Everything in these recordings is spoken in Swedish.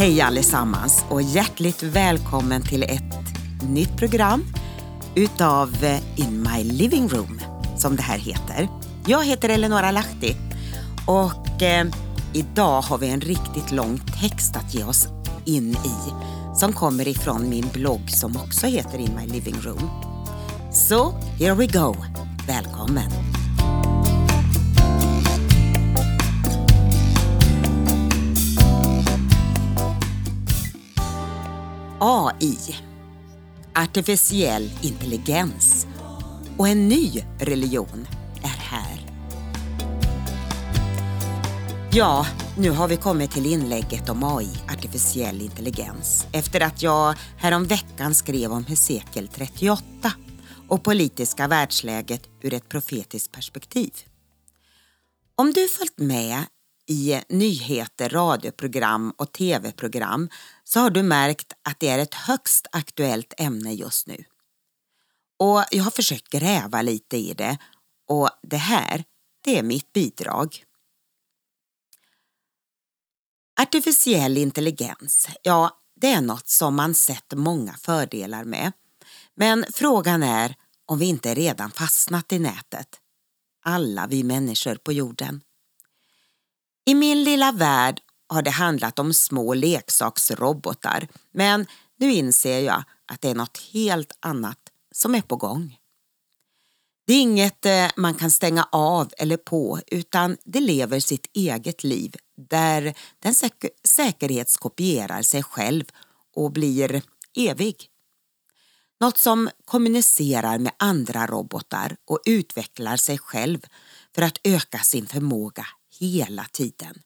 Hej allesammans och hjärtligt välkommen till ett nytt program utav eh, In My Living Room som det här heter. Jag heter Eleonora Lahti och eh, idag har vi en riktigt lång text att ge oss in i som kommer ifrån min blogg som också heter In My Living Room. Så, here we go. Välkommen! AI, artificiell intelligens och en ny religion är här. Ja, nu har vi kommit till inlägget om AI, artificiell intelligens, efter att jag häromveckan skrev om Hesekiel 38 och politiska världsläget ur ett profetiskt perspektiv. Om du följt med i nyheter, radioprogram och tv-program så har du märkt att det är ett högst aktuellt ämne just nu. Och jag har försökt gräva lite i det och det här, det är mitt bidrag. Artificiell intelligens, ja det är något som man sett många fördelar med. Men frågan är om vi inte redan fastnat i nätet. Alla vi människor på jorden. I min lilla värld har det handlat om små leksaksrobotar men nu inser jag att det är något helt annat som är på gång. Det är inget eh, man kan stänga av eller på utan det lever sitt eget liv där den säkerhetskopierar sig själv och blir evig. Något som kommunicerar med andra robotar och utvecklar sig själv för att öka sin förmåga hela tiden.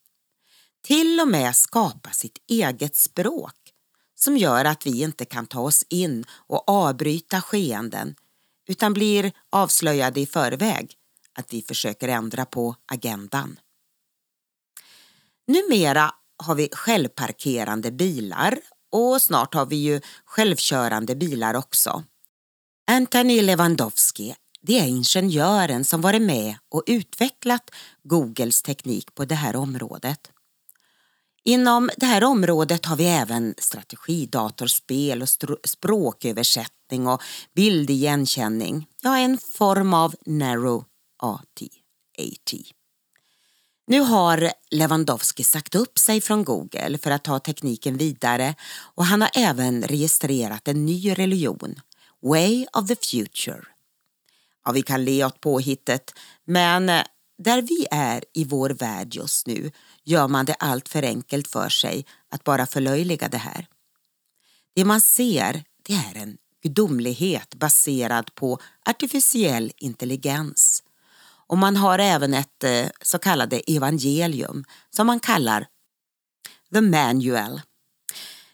Till och med skapa sitt eget språk som gör att vi inte kan ta oss in och avbryta skeenden utan blir avslöjade i förväg att vi försöker ändra på agendan. Numera har vi självparkerande bilar och snart har vi ju självkörande bilar också. Anthony Lewandowski det är ingenjören som varit med och utvecklat Googles teknik på det här området. Inom det här området har vi även strategidatorspel och språköversättning och bildigenkänning. Ja, en form av narrow AT. AT. Nu har Lewandowski sagt upp sig från Google för att ta tekniken vidare och han har även registrerat en ny religion, Way of the Future. Ja, vi kan le åt påhittet, men eh, där vi är i vår värld just nu gör man det allt för enkelt för sig att bara förlöjliga det här. Det man ser det är en gudomlighet baserad på artificiell intelligens. Och man har även ett eh, så kallade evangelium som man kallar the manual.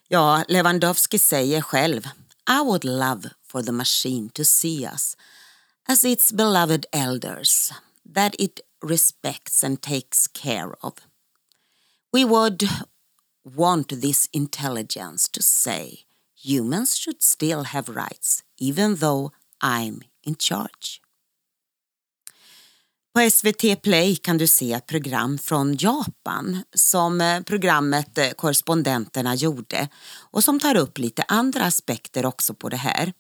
Ja, Lewandowski säger själv I would love for the machine to see us as its beloved elders that it respects and takes care of. We would want this intelligence to say humans should still have rights even though I'm in charge. På SVT Play kan du se ett program från Japan som eh, programmet eh, Korrespondenterna gjorde och som tar upp lite andra aspekter också på det här.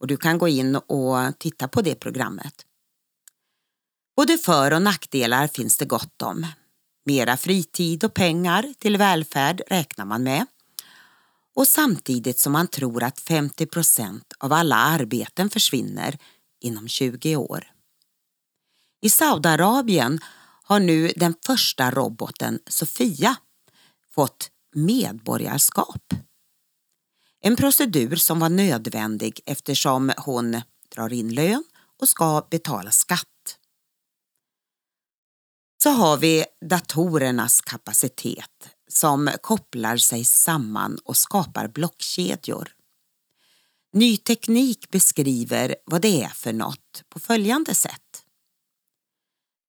Och du kan gå in och titta på det programmet. Både för och nackdelar finns det gott om. Mera fritid och pengar till välfärd räknar man med. Och samtidigt som man tror att 50 procent av alla arbeten försvinner inom 20 år. I Saudiarabien har nu den första roboten Sofia fått medborgarskap. En procedur som var nödvändig eftersom hon drar in lön och ska betala skatt så har vi datorernas kapacitet som kopplar sig samman och skapar blockkedjor. Ny teknik beskriver vad det är för något på följande sätt.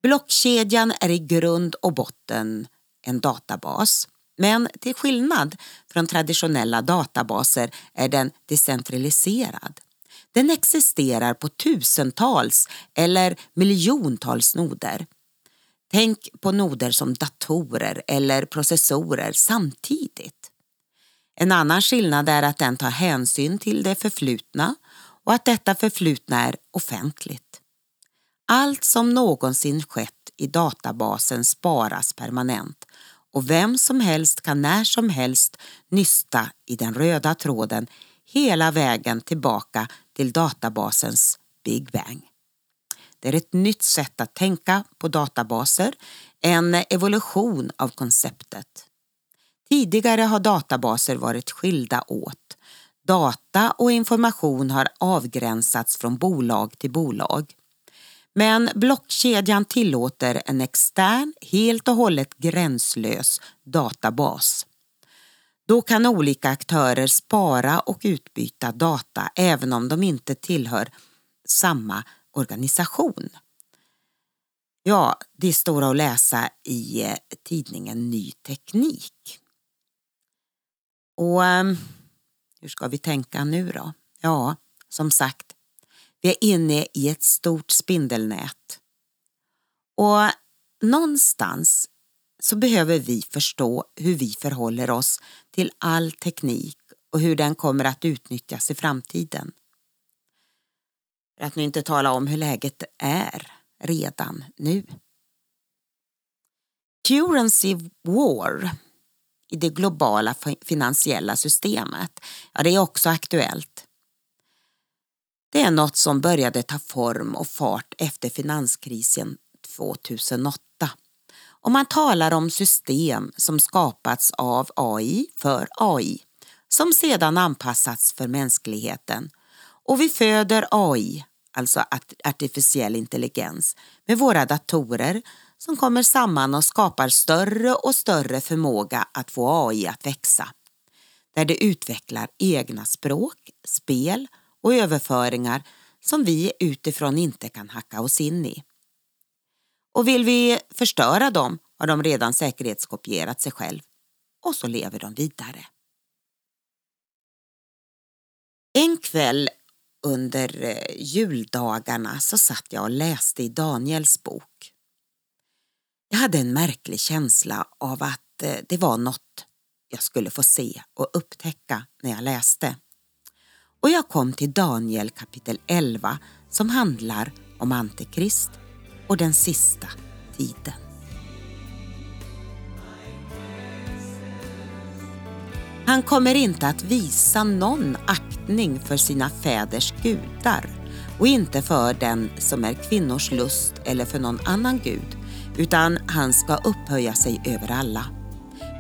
Blockkedjan är i grund och botten en databas men till skillnad från traditionella databaser är den decentraliserad. Den existerar på tusentals eller miljontals noder Tänk på noder som datorer eller processorer samtidigt. En annan skillnad är att den tar hänsyn till det förflutna och att detta förflutna är offentligt. Allt som någonsin skett i databasen sparas permanent och vem som helst kan när som helst nysta i den röda tråden hela vägen tillbaka till databasens Big Bang. Det är ett nytt sätt att tänka på databaser, en evolution av konceptet. Tidigare har databaser varit skilda åt. Data och information har avgränsats från bolag till bolag. Men blockkedjan tillåter en extern, helt och hållet gränslös databas. Då kan olika aktörer spara och utbyta data även om de inte tillhör samma organisation. Ja, det står att läsa i eh, tidningen Ny Teknik. Och ehm, hur ska vi tänka nu då? Ja, som sagt, vi är inne i ett stort spindelnät. Och någonstans så behöver vi förstå hur vi förhåller oss till all teknik och hur den kommer att utnyttjas i framtiden. För att nu inte tala om hur läget är redan nu. Currency war i det globala finansiella systemet, ja det är också aktuellt. Det är något som började ta form och fart efter finanskrisen 2008. Och man talar om system som skapats av AI för AI som sedan anpassats för mänskligheten. Och vi föder AI, alltså artificiell intelligens, med våra datorer som kommer samman och skapar större och större förmåga att få AI att växa. Där det utvecklar egna språk, spel och överföringar som vi utifrån inte kan hacka oss in i. Och vill vi förstöra dem har de redan säkerhetskopierat sig själv och så lever de vidare. En kväll under eh, juldagarna så satt jag och läste i Daniels bok. Jag hade en märklig känsla av att eh, det var något jag skulle få se och upptäcka när jag läste. Och jag kom till Daniel kapitel 11 som handlar om Antikrist och den sista tiden. Han kommer inte att visa någon aktning för sina fäders gudar och inte för den som är kvinnors lust eller för någon annan gud, utan han ska upphöja sig över alla.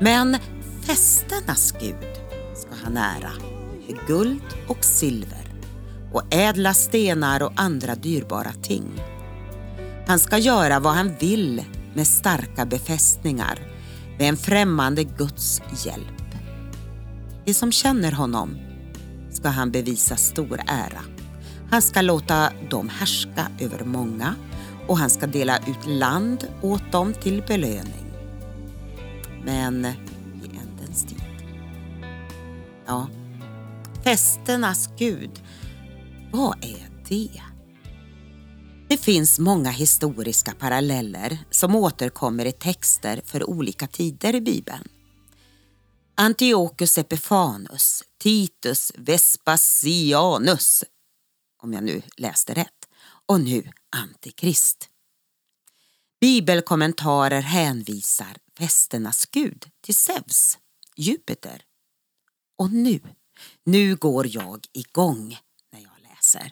Men festernas gud ska han ära med guld och silver och ädla stenar och andra dyrbara ting. Han ska göra vad han vill med starka befästningar med en främmande Guds hjälp. De som känner honom ska han bevisa stor ära. Han ska låta dem härska över många och han ska dela ut land åt dem till belöning. Men i ändens tid. Ja, Pesternas gud, vad är det? Det finns många historiska paralleller som återkommer i texter för olika tider i Bibeln. Antiochus Epifanus, Titus Vespasianus, om jag nu läste rätt, och nu Antikrist. Bibelkommentarer hänvisar festernas gud till Zeus, Jupiter. Och nu, nu går jag igång när jag läser.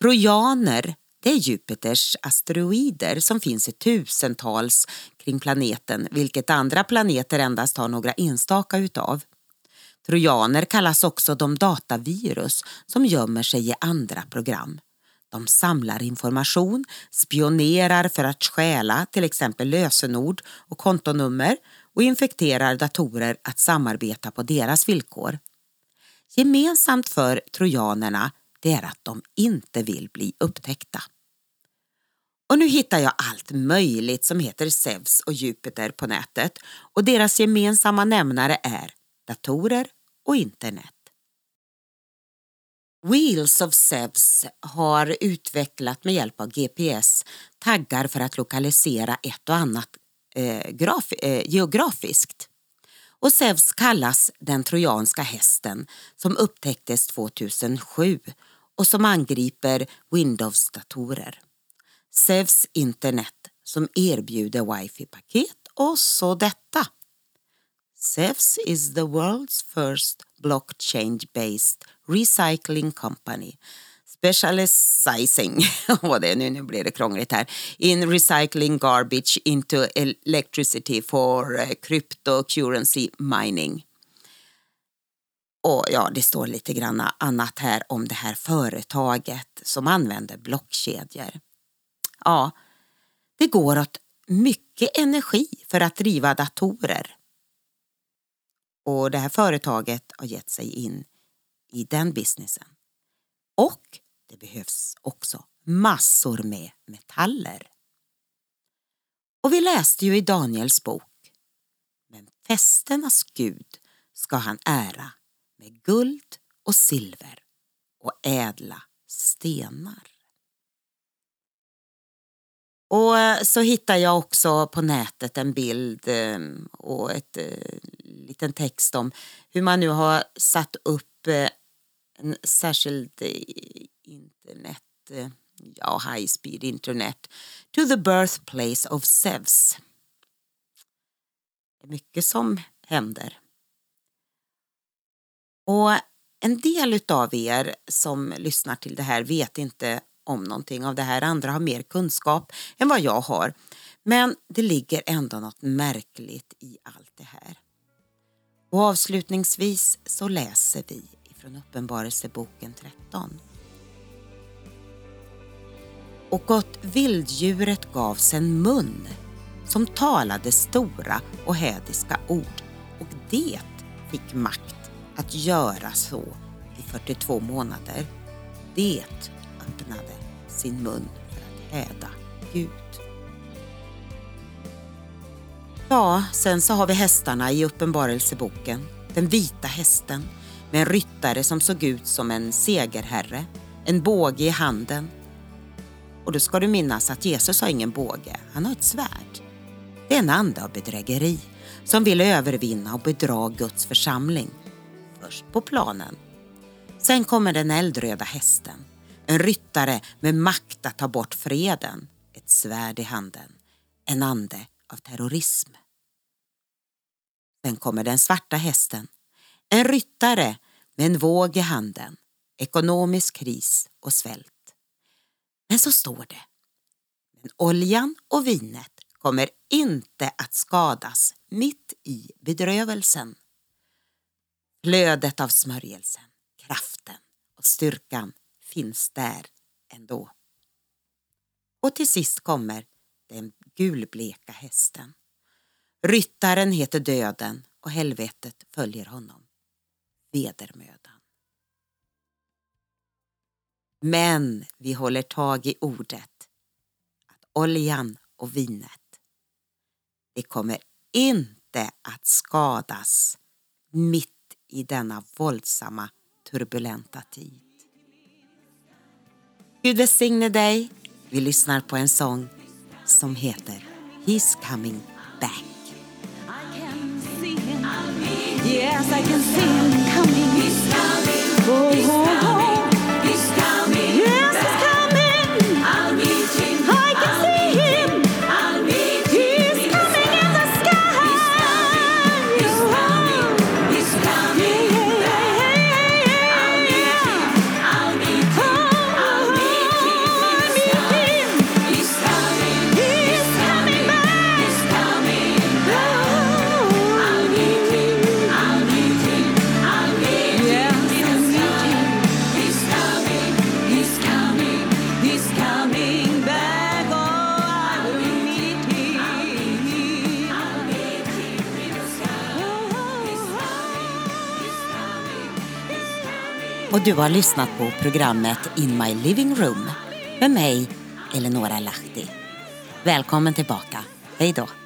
Trojaner det är Jupiters asteroider som finns i tusentals kring planeten, vilket andra planeter endast har några enstaka utav. Trojaner kallas också de datavirus som gömmer sig i andra program. De samlar information, spionerar för att stjäla till exempel lösenord och kontonummer och infekterar datorer att samarbeta på deras villkor. Gemensamt för trojanerna det är att de inte vill bli upptäckta. Och nu hittar jag allt möjligt som heter Zeus och Jupiter på nätet och deras gemensamma nämnare är datorer och internet. Wheels of Zeus har utvecklat med hjälp av GPS taggar för att lokalisera ett och annat eh, graf, eh, geografiskt. Och Zeus kallas den trojanska hästen som upptäcktes 2007 och som angriper Windows-datorer. Zeus internet som erbjuder wifi-paket och så detta. Zeus is the world's first blockchain-based recycling company specializing, vad det nu, nu blir det krångligt här, in recycling garbage into electricity for eh, cryptocurrency mining. Och ja, det står lite grann annat här om det här företaget som använder blockkedjor. Ja, det går åt mycket energi för att driva datorer. Och det här företaget har gett sig in i den businessen. Och det behövs också massor med metaller. Och vi läste ju i Daniels bok. Men festernas gud ska han ära med guld och silver och ädla stenar. Och eh, så hittar jag också på nätet en bild eh, och ett eh, liten text om hur man nu har satt upp en särskild internet, eh, ja high speed internet, to the birthplace of Zeus. Det är mycket som händer. Och en del av er som lyssnar till det här vet inte om någonting av det här. Andra har mer kunskap än vad jag har. Men det ligger ändå något märkligt i allt det här. Och avslutningsvis så läser vi från Uppenbarelseboken 13. Och åt vilddjuret gavs en mun som talade stora och hädiska ord och det fick makt att göra så i 42 månader. Det öppnade sin mun för att häda Gud. Ja, sen så har vi hästarna i Uppenbarelseboken. Den vita hästen med en ryttare som såg ut som en segerherre, en båge i handen. Och då ska du minnas att Jesus har ingen båge, han har ett svärd. Det är en ande av bedrägeri som vill övervinna och bedra Guds församling. Först på planen. Sen kommer den eldröda hästen en ryttare med makt att ta bort freden, ett svärd i handen, en ande av terrorism. Sen kommer den svarta hästen, en ryttare med en våg i handen, ekonomisk kris och svält. Men så står det, men oljan och vinet kommer inte att skadas mitt i bedrövelsen. Flödet av smörjelsen, kraften och styrkan finns där ändå. Och till sist kommer den gulbleka hästen. Ryttaren heter döden och helvetet följer honom. Vedermödan. Men vi håller tag i ordet att oljan och vinet, det kommer inte att skadas mitt i denna våldsamma turbulenta tid. Gud välsigne dig. Vi lyssnar på en sång som heter He's coming back. Yes, I can see him coming. He's coming. Oh, He's och du har lyssnat på programmet In My Living Room med mig, Eleonora Lahti. Välkommen tillbaka. Hej då.